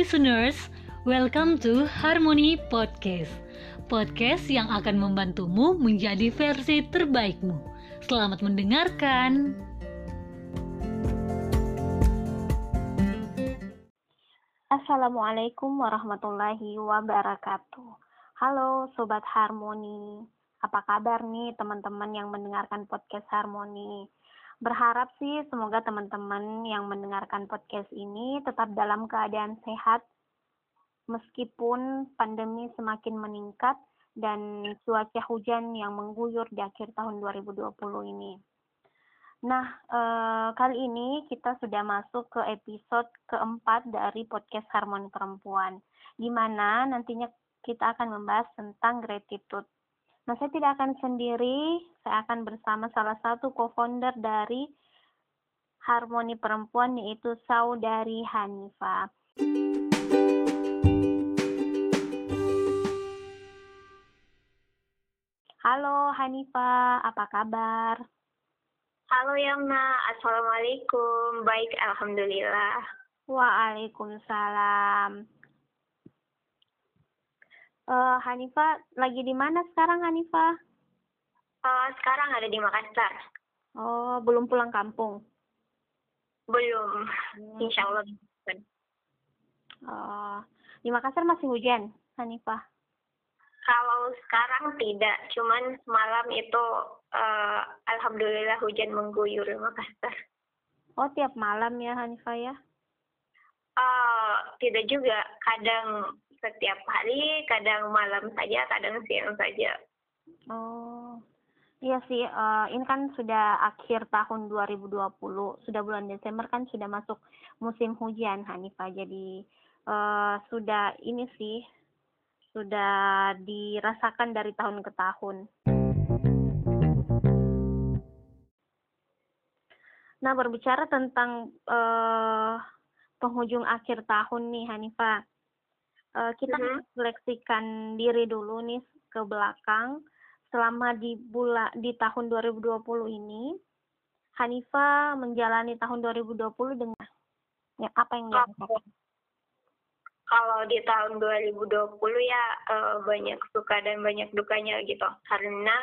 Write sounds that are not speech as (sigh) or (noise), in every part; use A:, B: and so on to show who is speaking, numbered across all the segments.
A: listeners, welcome to Harmony Podcast. Podcast yang akan membantumu menjadi versi terbaikmu. Selamat mendengarkan.
B: Assalamualaikum warahmatullahi wabarakatuh. Halo Sobat Harmoni, apa kabar nih teman-teman yang mendengarkan podcast Harmoni? Berharap sih semoga teman-teman yang mendengarkan podcast ini tetap dalam keadaan sehat meskipun pandemi semakin meningkat dan cuaca hujan yang mengguyur di akhir tahun 2020 ini. Nah, eh, kali ini kita sudah masuk ke episode keempat dari podcast Harmoni Perempuan, di mana nantinya kita akan membahas tentang gratitude. Nah, saya tidak akan sendiri, saya akan bersama salah satu co-founder dari Harmoni Perempuan yaitu Saudari Hanifa. Halo Hanifa, apa kabar?
C: Halo Yamna, Assalamualaikum. Baik, Alhamdulillah.
B: Waalaikumsalam. Uh, Hanifa, lagi di mana sekarang Hanifa?
C: Uh, sekarang ada di Makassar.
B: Oh, belum pulang kampung?
C: Belum, hmm. insya Allah.
B: Uh, di Makassar masih hujan, Hanifa?
C: Kalau sekarang tidak, cuman malam itu uh, alhamdulillah hujan mengguyur Makassar.
B: Oh, tiap malam ya Hanifa ya?
C: Uh, tidak juga, kadang setiap hari, kadang malam saja, kadang siang saja.
B: Oh, iya sih. Uh, ini kan sudah akhir tahun 2020, sudah bulan Desember kan sudah masuk musim hujan, Hanifah. Jadi uh, sudah ini sih sudah dirasakan dari tahun ke tahun. Nah, berbicara tentang uh, penghujung akhir tahun nih, Hanifah uh, kita mm -hmm. seleksikan diri dulu nih ke belakang selama di bulan di tahun 2020 ini Hanifa menjalani tahun 2020 dengan ya, apa yang dilakukan?
C: Kalau di tahun 2020 ya uh, banyak suka dan banyak dukanya gitu karena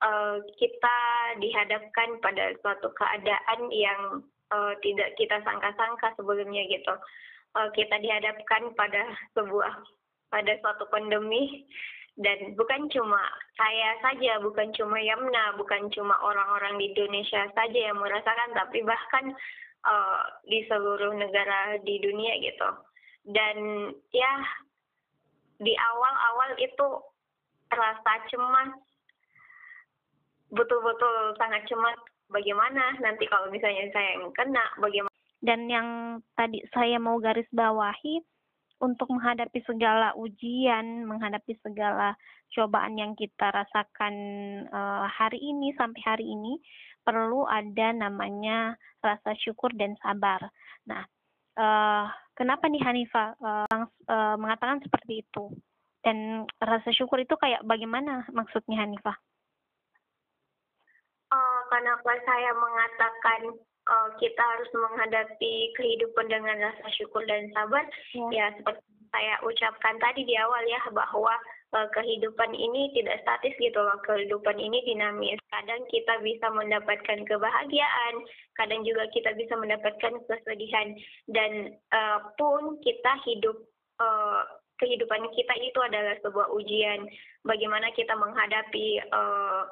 C: uh, kita dihadapkan pada suatu keadaan yang uh, tidak kita sangka-sangka sebelumnya gitu kita dihadapkan pada sebuah pada suatu pandemi dan bukan cuma saya saja, bukan cuma Yamna, bukan cuma orang-orang di Indonesia saja yang merasakan, tapi bahkan uh, di seluruh negara di dunia gitu. Dan ya di awal-awal itu rasa cemas, betul-betul sangat cemas. Bagaimana nanti kalau misalnya saya yang kena, bagaimana
B: dan yang tadi saya mau garis bawahi untuk menghadapi segala ujian, menghadapi segala cobaan yang kita rasakan uh, hari ini sampai hari ini perlu ada namanya rasa syukur dan sabar. Nah, uh, kenapa nih Hanifa uh, mengatakan seperti itu? Dan rasa syukur itu kayak bagaimana maksudnya Hanifa?
C: Uh, kenapa saya mengatakan uh, kita harus menghadapi kehidupan dengan rasa syukur dan sabar. Ya, ya seperti saya ucapkan tadi di awal ya bahwa uh, kehidupan ini tidak statis gitu loh. Kehidupan ini dinamis. Kadang kita bisa mendapatkan kebahagiaan kadang juga kita bisa mendapatkan kesedihan. Dan uh, pun kita hidup uh, kehidupan kita itu adalah sebuah ujian. Bagaimana kita menghadapi uh,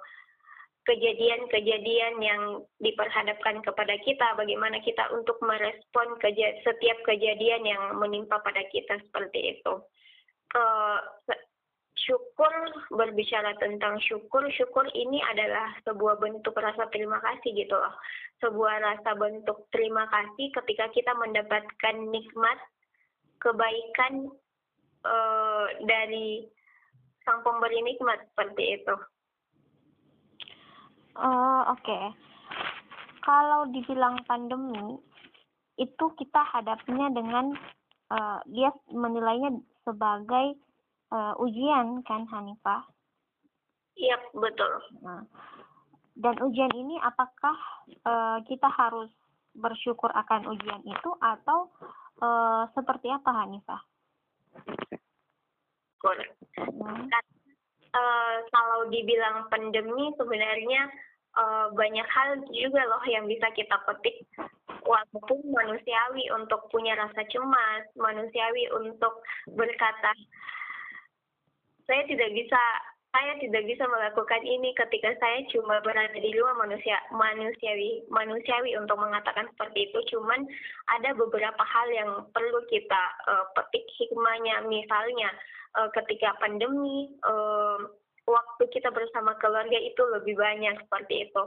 C: kejadian-kejadian yang diperhadapkan kepada kita, bagaimana kita untuk merespon keja setiap kejadian yang menimpa pada kita seperti itu. Uh, syukur berbicara tentang syukur, syukur ini adalah sebuah bentuk rasa terima kasih gitu loh. Sebuah rasa bentuk terima kasih ketika kita mendapatkan nikmat, kebaikan uh, dari sang pemberi nikmat seperti itu.
B: Oh, oke. Okay. Kalau dibilang pandemi, itu kita hadapnya dengan uh, dia menilainya sebagai uh, ujian kan Hanifah?
C: Iya, betul.
B: Nah, dan ujian ini apakah uh, kita harus bersyukur akan ujian itu atau uh, seperti apa Hanifah?
C: Hmm. Uh, kalau dibilang pandemi sebenarnya uh, banyak hal juga loh yang bisa kita petik. Walaupun manusiawi untuk punya rasa cemas, manusiawi untuk berkata saya tidak bisa saya tidak bisa melakukan ini ketika saya cuma berada di luar manusia manusiawi manusiawi untuk mengatakan seperti itu. Cuman ada beberapa hal yang perlu kita uh, petik hikmahnya. Misalnya uh, ketika pandemi uh, waktu kita bersama keluarga itu lebih banyak seperti itu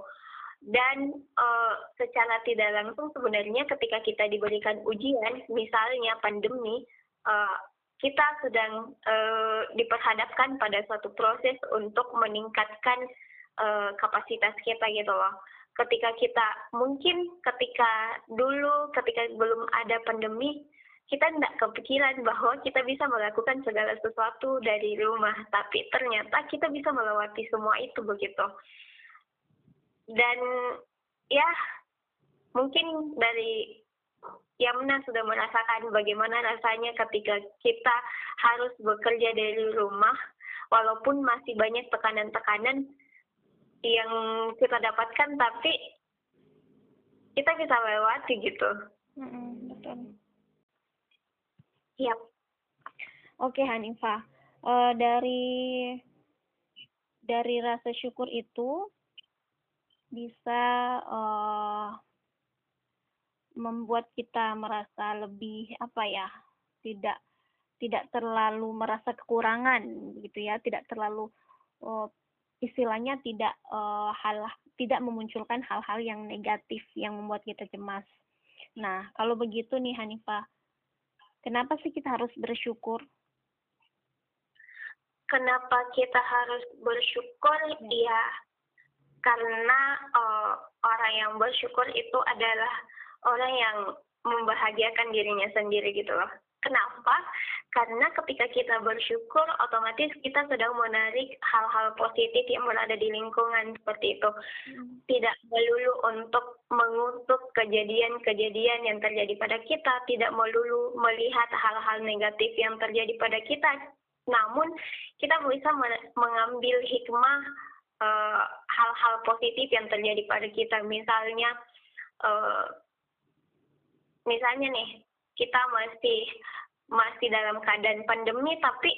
C: dan uh, secara tidak langsung sebenarnya ketika kita diberikan ujian misalnya pandemi uh, kita sedang uh, diperhadapkan pada suatu proses untuk meningkatkan uh, kapasitas kita gitu loh. Ketika kita mungkin ketika dulu ketika belum ada pandemi kita tidak kepikiran bahwa kita bisa melakukan segala sesuatu dari rumah, tapi ternyata kita bisa melewati semua itu begitu. Dan ya mungkin dari Yamna sudah merasakan bagaimana rasanya ketika kita harus bekerja dari rumah, walaupun masih banyak tekanan-tekanan yang kita dapatkan, tapi kita bisa lewati gitu.
B: Mm-hmm, betul.
C: Yap.
B: Oke Hanifah, uh, dari dari rasa syukur itu bisa uh, membuat kita merasa lebih apa ya tidak tidak terlalu merasa kekurangan gitu ya tidak terlalu uh, istilahnya tidak uh, hal tidak memunculkan hal-hal yang negatif yang membuat kita cemas. Nah kalau begitu nih Hanifah, kenapa sih kita harus bersyukur?
C: Kenapa kita harus bersyukur? Ya, ya karena uh, orang yang bersyukur itu adalah orang yang membahagiakan dirinya sendiri gitu loh. Kenapa? Karena ketika kita bersyukur, otomatis kita sedang menarik hal-hal positif yang berada di lingkungan seperti itu. Hmm. Tidak melulu untuk mengutuk kejadian-kejadian yang terjadi pada kita, tidak melulu melihat hal-hal negatif yang terjadi pada kita. Namun, kita bisa mengambil hikmah eh, hal-hal uh, positif yang terjadi pada kita. Misalnya, uh, misalnya nih kita masih masih dalam keadaan pandemi tapi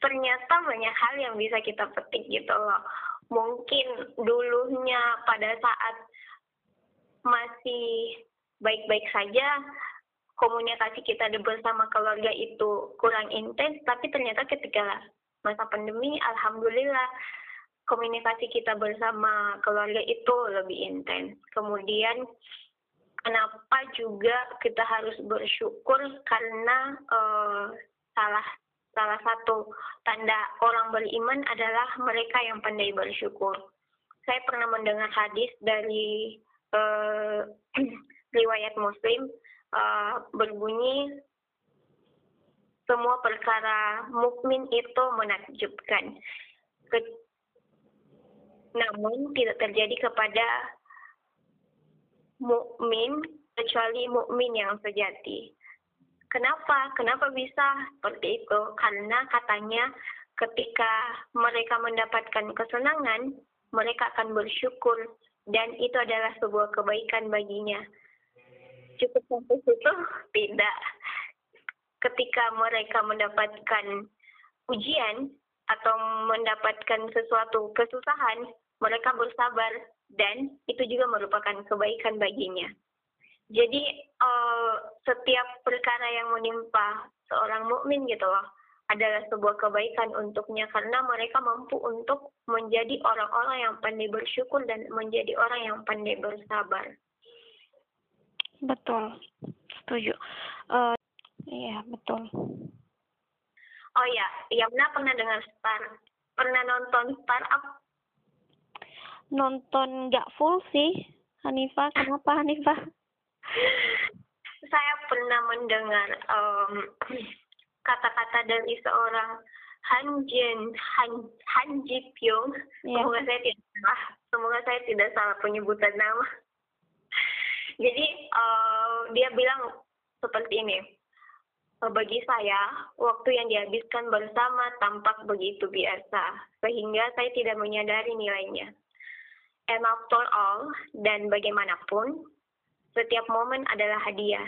C: ternyata banyak hal yang bisa kita petik gitu loh. Mungkin dulunya pada saat masih baik-baik saja komunikasi kita bersama keluarga itu kurang intens tapi ternyata ketika masa pandemi alhamdulillah komunikasi kita bersama keluarga itu lebih intens. Kemudian kenapa juga kita harus bersyukur karena uh, salah salah satu tanda orang beriman adalah mereka yang pandai bersyukur. Saya pernah mendengar hadis dari uh, (clears throat) riwayat Muslim uh, berbunyi semua perkara mukmin itu menakjubkan. Ke, namun tidak terjadi kepada mukmin kecuali mukmin yang sejati. Kenapa? Kenapa bisa seperti itu? Karena katanya ketika mereka mendapatkan kesenangan, mereka akan bersyukur dan itu adalah sebuah kebaikan baginya. Cukup sampai situ? (laughs) Tidak. Ketika mereka mendapatkan ujian atau mendapatkan sesuatu kesusahan, mereka bersabar dan itu juga merupakan kebaikan baginya. Jadi uh, setiap perkara yang menimpa seorang mukmin gitu loh adalah sebuah kebaikan untuknya karena mereka mampu untuk menjadi orang-orang yang pandai bersyukur dan menjadi orang yang pandai bersabar.
B: Betul, setuju. Uh, iya betul.
C: Oh ya, Yamna pernah dengar Star, pernah nonton Startup
B: nonton nggak full sih Hanifah kenapa Hanifah
C: saya pernah mendengar um, kata-kata dari seorang Han Jin Han Han Ji Pyong yeah. semoga saya tidak salah semoga saya tidak salah penyebutan nama jadi uh, dia bilang seperti ini. Eh, bagi saya, waktu yang dihabiskan bersama tampak begitu biasa, sehingga saya tidak menyadari nilainya. And after all, dan bagaimanapun, setiap momen adalah hadiah.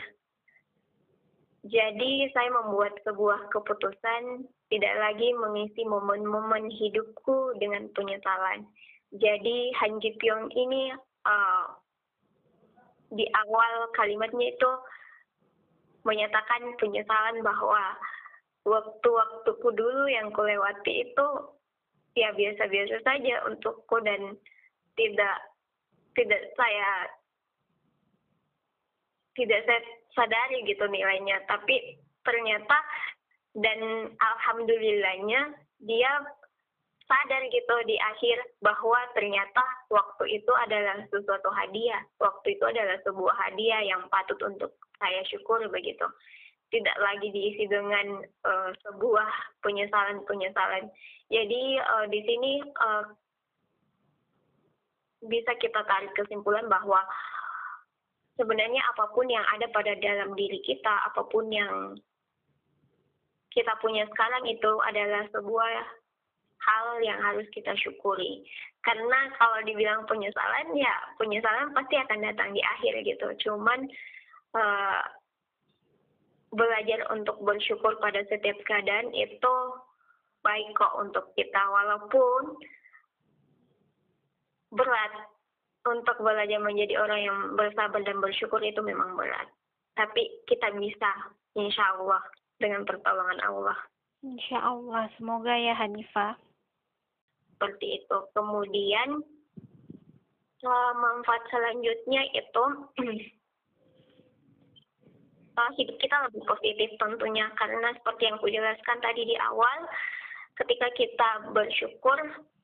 C: Jadi saya membuat sebuah keputusan tidak lagi mengisi momen-momen hidupku dengan penyesalan. Jadi Han Ji Pyong ini uh, di awal kalimatnya itu menyatakan penyesalan bahwa waktu-waktuku dulu yang kulewati itu ya biasa-biasa saja untukku dan tidak tidak saya tidak saya sadari gitu nilainya tapi ternyata dan alhamdulillahnya dia sadar gitu di akhir bahwa ternyata waktu itu adalah sesuatu hadiah. Waktu itu adalah sebuah hadiah yang patut untuk saya syukur begitu. Tidak lagi diisi dengan uh, sebuah penyesalan-penyesalan. Jadi uh, di sini uh, bisa kita tarik kesimpulan bahwa sebenarnya apa pun yang ada pada dalam diri kita, apa pun yang kita punya sekarang itu adalah sebuah hal yang harus kita syukuri. Karena kalau dibilang penyesalan, ya penyesalan pasti akan datang di akhir gitu. Cuman uh, belajar untuk bersyukur pada setiap keadaan itu baik kok untuk kita. Walaupun berat untuk belajar menjadi orang yang bersabar dan bersyukur itu memang berat. Tapi kita bisa, insya Allah, dengan pertolongan Allah.
B: Insya Allah, semoga ya Hanifah
C: seperti itu. Kemudian uh, manfaat selanjutnya itu uh, (clears throat) hidup kita lebih positif tentunya karena seperti yang kujelaskan tadi di awal, ketika kita bersyukur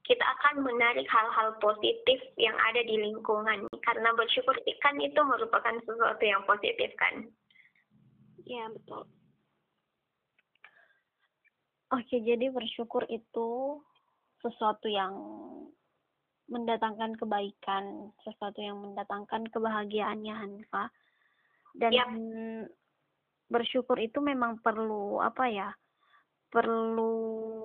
C: kita akan menarik hal-hal positif yang ada di lingkungan karena bersyukur kan itu merupakan sesuatu yang positif kan.
B: Ya betul. Oke, jadi bersyukur itu sesuatu yang mendatangkan kebaikan, sesuatu yang mendatangkan kebahagiaannya Hanfa. Dan ya. bersyukur itu memang perlu apa ya? Perlu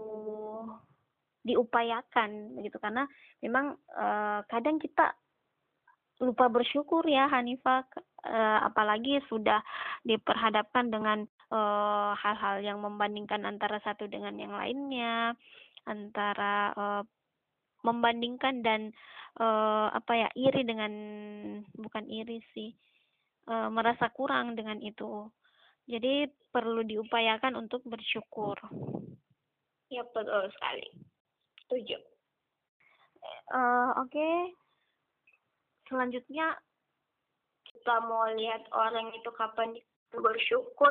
B: diupayakan gitu. Karena memang uh, kadang kita lupa bersyukur ya Hanifah uh, apalagi sudah diperhadapkan dengan eh, hal-hal uh, yang membandingkan antara satu dengan yang lainnya antara uh, membandingkan dan uh, apa ya iri dengan bukan iri sih uh, merasa kurang dengan itu. Jadi perlu diupayakan untuk bersyukur.
C: Ya betul sekali setuju.
B: Uh, oke. Okay. selanjutnya
C: kita mau lihat orang itu kapan bersyukur.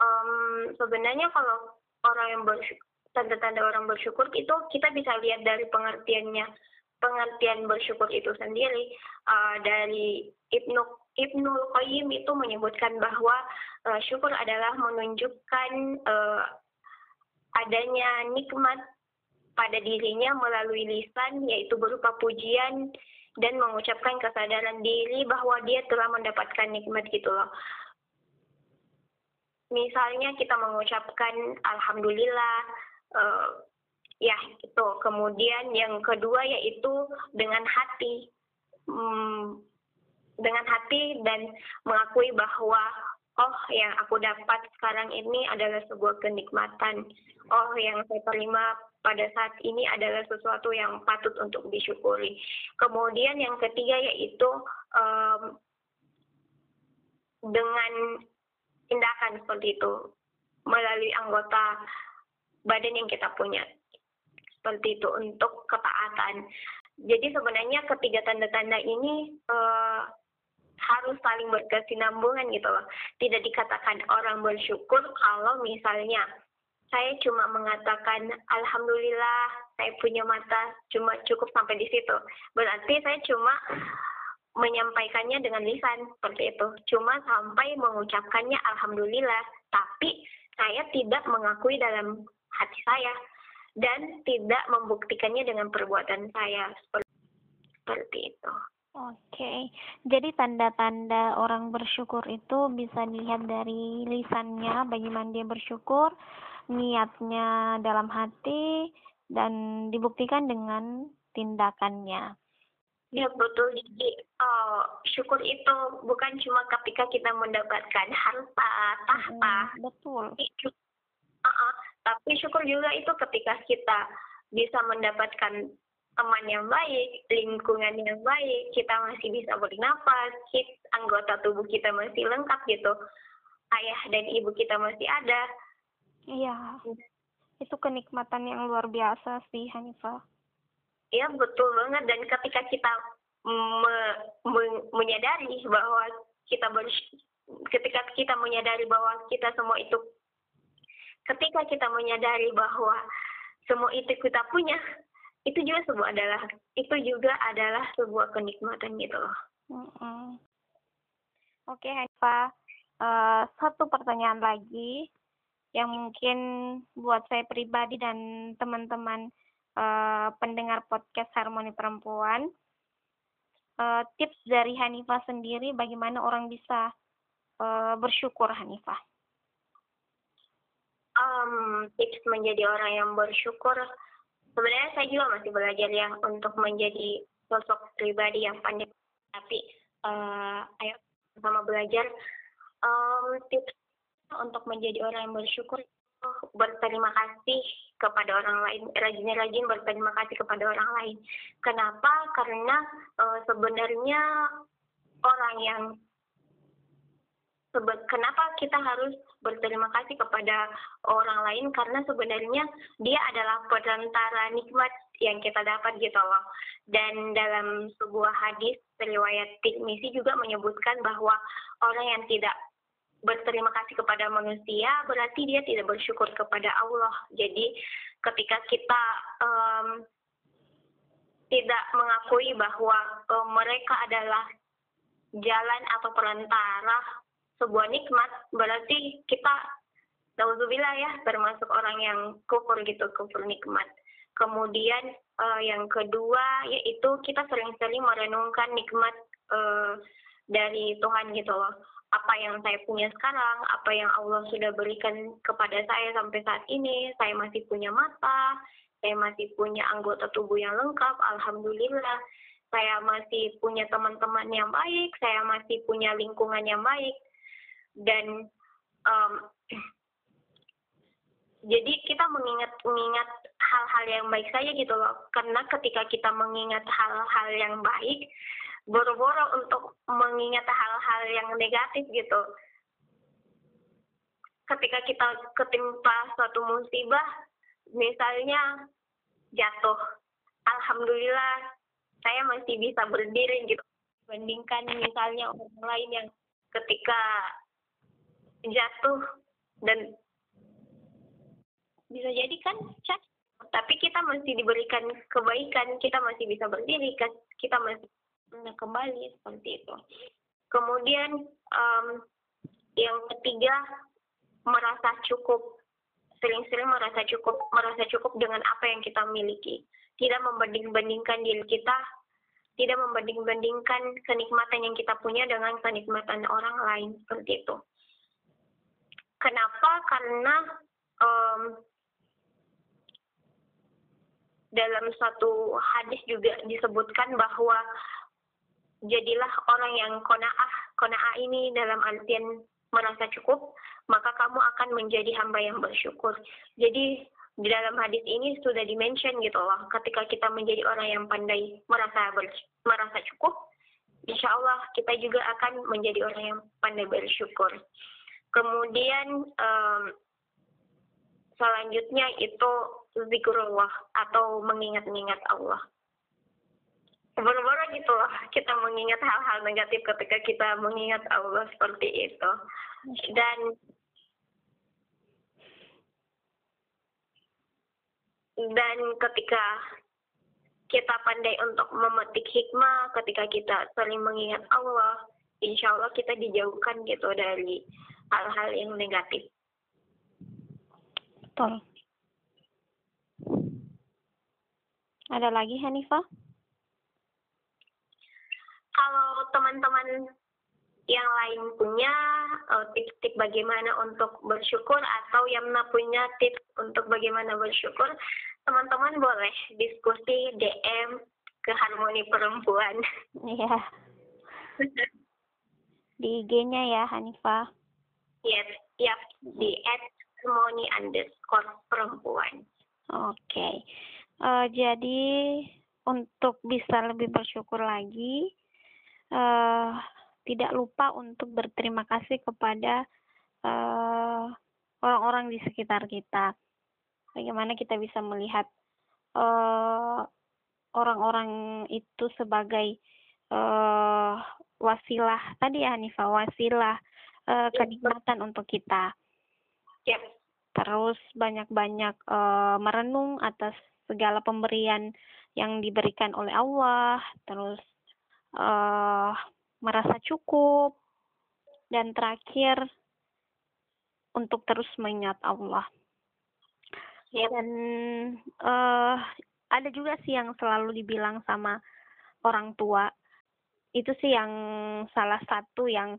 C: Um, sebenarnya kalau orang yang bersyukur tanda-tanda orang bersyukur itu kita bisa lihat dari pengertiannya pengertian bersyukur itu sendiri. Uh, dari Ibnu Ibnu Qayyim itu menyebutkan bahwa uh, syukur adalah menunjukkan uh, adanya nikmat pada dirinya melalui lisan yaitu berupa pujian dan mengucapkan kesadaran diri bahwa dia telah mendapatkan nikmat gitu loh. Misalnya kita mengucapkan alhamdulillah uh, ya itu kemudian yang kedua yaitu dengan hati. Hmm, dengan hati dan mengakui bahwa oh yang aku dapat sekarang ini adalah sebuah kenikmatan. Oh yang saya terima pada saat ini adalah sesuatu yang patut untuk disyukuri kemudian yang ketiga yaitu um, dengan tindakan seperti itu melalui anggota badan yang kita punya. Seperti itu untuk ketaatan. Jadi sebenarnya ketiga tanda-tanda ini uh, harus saling berkesinambungan gitu loh. Tidak dikatakan orang bersyukur kalau misalnya saya cuma mengatakan alhamdulillah saya punya mata cuma cukup sampai di situ. Berarti saya cuma menyampaikannya dengan lisan seperti itu. Cuma sampai mengucapkannya alhamdulillah, tapi saya tidak mengakui dalam hati saya dan tidak membuktikannya dengan perbuatan saya seperti, itu.
B: Oke, jadi tanda-tanda orang bersyukur itu bisa dilihat dari lisannya, bagaimana dia bersyukur, niatnya dalam hati, dan dibuktikan dengan tindakannya.
C: Ya betul, jadi uh, syukur itu bukan cuma ketika kita mendapatkan harta, tahta.
B: Hmm, betul.
C: Uh -uh, tapi syukur juga itu ketika kita bisa mendapatkan teman yang baik, lingkungan yang baik, kita masih bisa bernapas, kita, anggota tubuh kita masih lengkap gitu, ayah dan ibu kita masih ada.
B: Iya, itu kenikmatan yang luar biasa sih Hanifah.
C: Iya betul banget dan ketika kita me, me, menyadari bahwa kita ber, ketika kita menyadari bahwa kita semua itu ketika kita menyadari bahwa semua itu kita punya itu juga sebuah adalah itu juga adalah sebuah kenikmatan gitu loh.
B: Mm-hmm. Oke, okay, Hanifah. Uh, satu pertanyaan lagi yang mungkin buat saya pribadi dan teman-teman uh, pendengar podcast Harmoni Perempuan. Uh, tips dari Hanifah sendiri bagaimana orang bisa uh, bersyukur Hanifah?
C: Um, tips menjadi orang yang bersyukur sebenarnya saya juga masih belajar ya untuk menjadi sosok pribadi yang pandai tapi uh, ayo sama belajar um, tips untuk menjadi orang yang bersyukur berterima kasih kepada orang lain rajin-rajin berterima kasih kepada orang lain. Kenapa? Karena uh, sebenarnya orang yang kenapa kita harus berterima kasih kepada orang lain? Karena sebenarnya dia adalah perantara nikmat yang kita dapat gitu loh. Dan dalam sebuah hadis riwayat Tirmizi juga menyebutkan bahwa orang yang tidak berterima kasih kepada manusia berarti dia tidak bersyukur kepada Allah. Jadi ketika kita um, tidak mengakui bahwa um, mereka adalah jalan atau perantara sebuah nikmat berarti kita Nauzubillah ya termasuk orang yang kufur gitu kufur nikmat kemudian uh, yang kedua yaitu kita sering-sering merenungkan nikmat uh, dari Tuhan gitu loh apa yang saya punya sekarang apa yang Allah sudah berikan kepada saya sampai saat ini saya masih punya mata saya masih punya anggota tubuh yang lengkap alhamdulillah. Saya masih punya teman-teman yang baik saya masih punya lingkungan yang baik. Dan um, (clears throat) jadi kita mengingat mengingat hal-hal yang baik saja gitu loh. Karena ketika kita mengingat hal-hal yang baik boro-boro untuk mengingat hal-hal yang negatif gitu. Ketika kita ketimpa suatu musibah misalnya jatuh alhamdulillah saya masih bisa berdiri gitu. Bandingkan misalnya orang lain yang ketika jatuh dan bisa jadi kan tapi kita masih diberikan kebaikan kita masih bisa berdiri kan? Kita masih kembali seperti itu. Kemudian um, yang ketiga merasa cukup sering-sering merasa cukup merasa cukup dengan apa yang kita miliki. Tidak membanding-bandingkan diri kita tidak membanding-bandingkan kenikmatan yang kita punya dengan kenikmatan orang lain seperti itu. Kenapa? Karena um, dalam satu hadis juga disebutkan bahwa jadilah orang yang kona'ah. Kona'ah ini dalam artian merasa cukup, maka kamu akan menjadi hamba yang bersyukur. Jadi di dalam hadis ini sudah dimention gitu loh, ketika kita menjadi orang yang pandai merasa ber, merasa cukup, insya Allah kita juga akan menjadi orang yang pandai bersyukur. Kemudian um, selanjutnya itu zikrullah atau mengingat-ingat Allah. Boro-boro gitu lah kita mengingat hal-hal negatif ketika kita mengingat Allah seperti itu. Dan dan ketika kita pandai untuk memetik hikmah, ketika kita saling mengingat Allah, insya Allah kita dijauhkan gitu dari hal-hal yang negatif.
B: Betul. Ada lagi Hanifah?
C: Kalau teman-teman yang lain punya uh, tips-tips bagaimana untuk bersyukur atau yang punya tips untuk bagaimana bersyukur, teman-teman boleh diskusi DM ke Harmoni Perempuan.
B: Iya. Di IG-nya ya, Hanifah.
C: Yes, yep, di at Harmoni underscore perempuan.
B: Oke. Okay. Uh, jadi untuk bisa lebih bersyukur lagi, uh, tidak lupa untuk berterima kasih kepada orang eh, orang-orang di sekitar kita. Bagaimana kita bisa melihat orang eh, orang-orang itu sebagai uh, wasilah tadi ya Hanifah wasilah uh, kenikmatan untuk kita.
C: Yep.
B: Terus banyak-banyak uh, merenung atas segala pemberian yang diberikan oleh Allah. Terus uh, merasa cukup, dan terakhir untuk terus mengingat Allah. Ya. Dan uh, ada juga sih yang selalu dibilang sama orang tua. Itu sih yang salah satu yang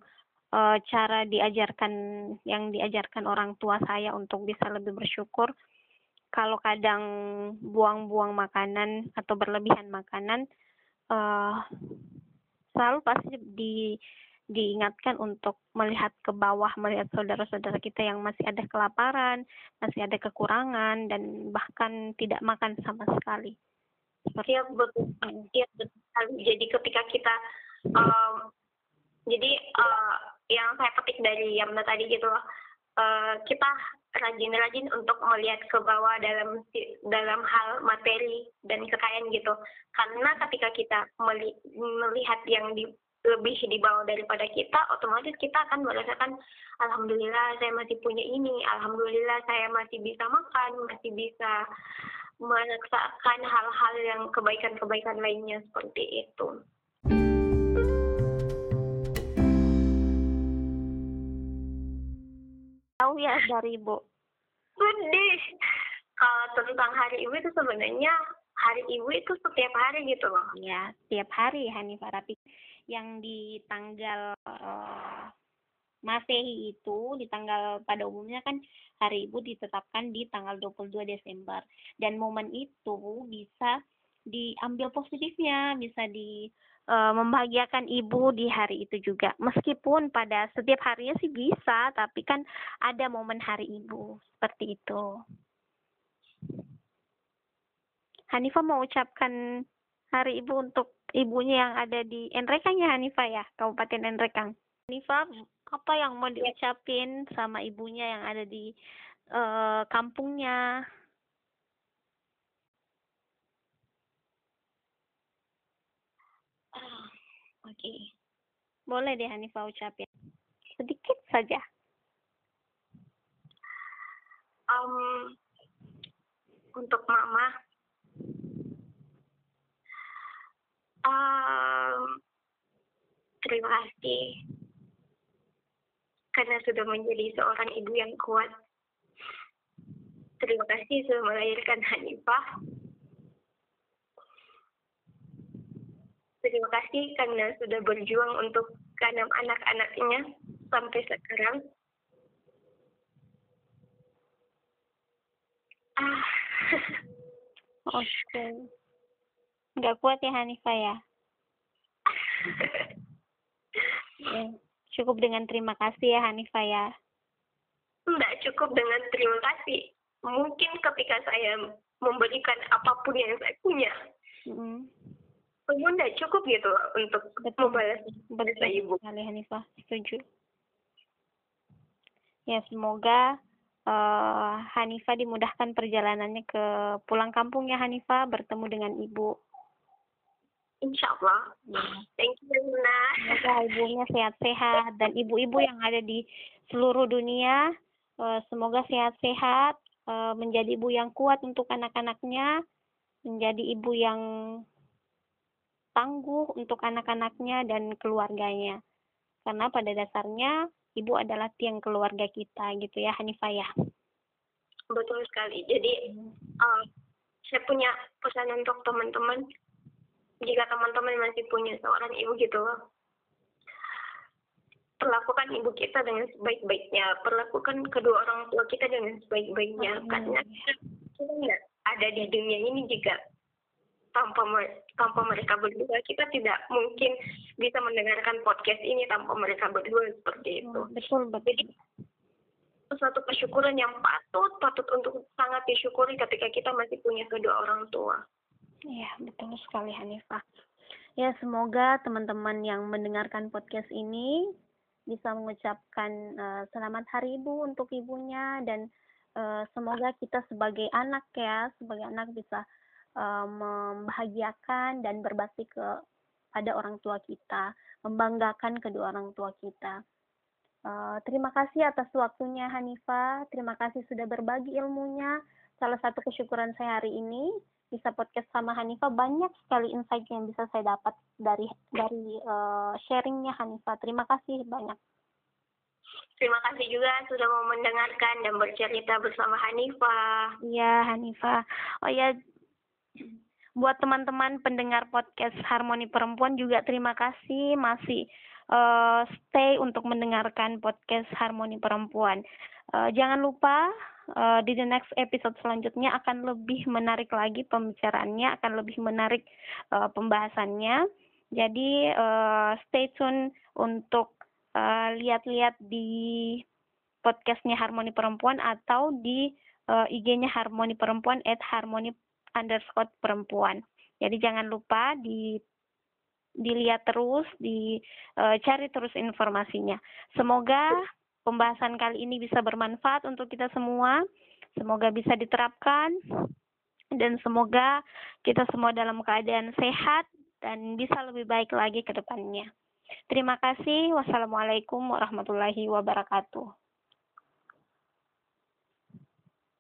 B: uh, cara diajarkan yang diajarkan orang tua saya untuk bisa lebih bersyukur. Kalau kadang buang-buang makanan atau berlebihan makanan, uh, selalu pasti di diingatkan untuk melihat ke bawah, melihat saudara-saudara kita yang masih ada kelaparan, masih ada kekurangan, dan bahkan tidak makan sama sekali.
C: Seperti ya betul, iya betul. Jadi ketika kita, um, jadi uh, yang saya petik dari Yamna tadi gitu loh, uh, kita rajin-rajin untuk melihat ke bawah dalam dalam hal materi dan kekayaan gitu. Karena ketika kita melihat yang di, lebih di bawah daripada kita, otomatis kita akan merasakan, alhamdulillah saya masih punya ini, alhamdulillah saya masih bisa makan, masih bisa merasakan hal-hal yang kebaikan-kebaikan lainnya seperti itu.
B: Ya dari Ibu?
C: Sedih. Kalau tentang hari ibu itu sebenarnya hari ibu itu setiap hari gitu loh.
B: Ya, setiap hari Hanifah. Tapi yang di tanggal uh, Masehi itu di tanggal pada umumnya kan hari ibu ditetapkan di tanggal 22 Desember dan momen itu bisa diambil positifnya, bisa di uh, membahagiakan ibu di hari itu juga. Meskipun pada setiap harinya sih bisa, tapi kan ada momen hari ibu seperti itu. Hanifah mau ucapkan hari ibu untuk ibunya yang ada di Enrekang ya Hanifah ya, Kabupaten Enrekang. Hanifah, apa yang mau diucapin sama ibunya yang ada di uh, kampungnya? Oke. Boleh deh Hanifah ucapin. Sedikit saja.
C: Um, untuk mama, um, terima kasih karena sudah menjadi seorang ibu yang kuat. Terima kasih sudah melahirkan Hanifah. Terima kasih karena sudah berjuang untuk keenam anak-anaknya sampai sekarang.
B: Ah. (laughs) Oke. Okay. Nggak kuat ya Hanifah ya? (laughs) ya? Cukup dengan terima kasih ya Hanifah ya?
C: Nggak cukup dengan terima kasih. Mungkin ketika saya memberikan apa pun yang saya punya. Mm -hmm bunda cukup gitu untuk betul. membalas betul ibu.
B: Sekali Hanifah, setuju. Ya semoga uh, Hanifah dimudahkan perjalanannya ke pulang kampung ya Hanifah bertemu dengan ibu.
C: Insya Allah. Ya. Thank you Bunda.
B: Semoga ibunya sehat-sehat dan ibu-ibu yang ada di seluruh dunia uh, semoga sehat-sehat uh, menjadi ibu yang kuat untuk anak-anaknya menjadi ibu yang tangguh untuk anak-anaknya dan keluarganya. Karena pada dasarnya ibu adalah tiang keluarga kita gitu ya Hanifah ya.
C: Betul sekali. Jadi uh, saya punya pesan untuk teman-teman. jika teman-teman masih punya seorang ibu gitu perlakukan ibu kita dengan sebaik-baiknya perlakukan kedua orang tua kita dengan sebaik-baiknya hmm. karena kita nggak ada di dunia ini jika tanpa tanpa mereka berdua kita tidak mungkin bisa mendengarkan podcast ini tanpa mereka berdua seperti itu.
B: Hmm, betul betul. Jadi
C: suatu kesyukuran yang patut patut untuk sangat disyukuri ketika kita masih punya kedua orang tua.
B: Iya betul sekali Hanifah. Ya semoga teman-teman yang mendengarkan podcast ini bisa mengucapkan uh, selamat hari ibu untuk ibunya dan uh, semoga kita sebagai anak ya sebagai anak bisa uh, membahagiakan dan berbakti ke pada orang tua kita, membanggakan kedua orang tua kita. Uh, terima kasih atas waktunya Hanifa, terima kasih sudah berbagi ilmunya. Salah satu kesyukuran saya hari ini bisa podcast sama Hanifa banyak sekali insight yang bisa saya dapat dari dari uh, sharingnya Hanifa. Terima kasih banyak.
C: Terima kasih juga sudah mau mendengarkan dan bercerita bersama Hanifa.
B: Iya, Hanifa. Oh ya, buat teman-teman pendengar podcast Harmoni Perempuan juga terima kasih masih uh, stay untuk mendengarkan podcast Harmoni Perempuan. Uh, jangan lupa uh, di the next episode selanjutnya akan lebih menarik lagi pembicaraannya, akan lebih menarik uh, pembahasannya. Jadi uh, stay tune untuk uh, lihat-lihat di podcastnya Harmoni Perempuan atau di uh, IG-nya Harmoni Perempuan at Harmoni underscore perempuan. Jadi jangan lupa di dilihat terus, dicari uh, terus informasinya. Semoga pembahasan kali ini bisa bermanfaat untuk kita semua. Semoga bisa diterapkan dan semoga kita semua dalam keadaan sehat dan bisa lebih baik lagi ke depannya. Terima kasih. Wassalamualaikum warahmatullahi wabarakatuh.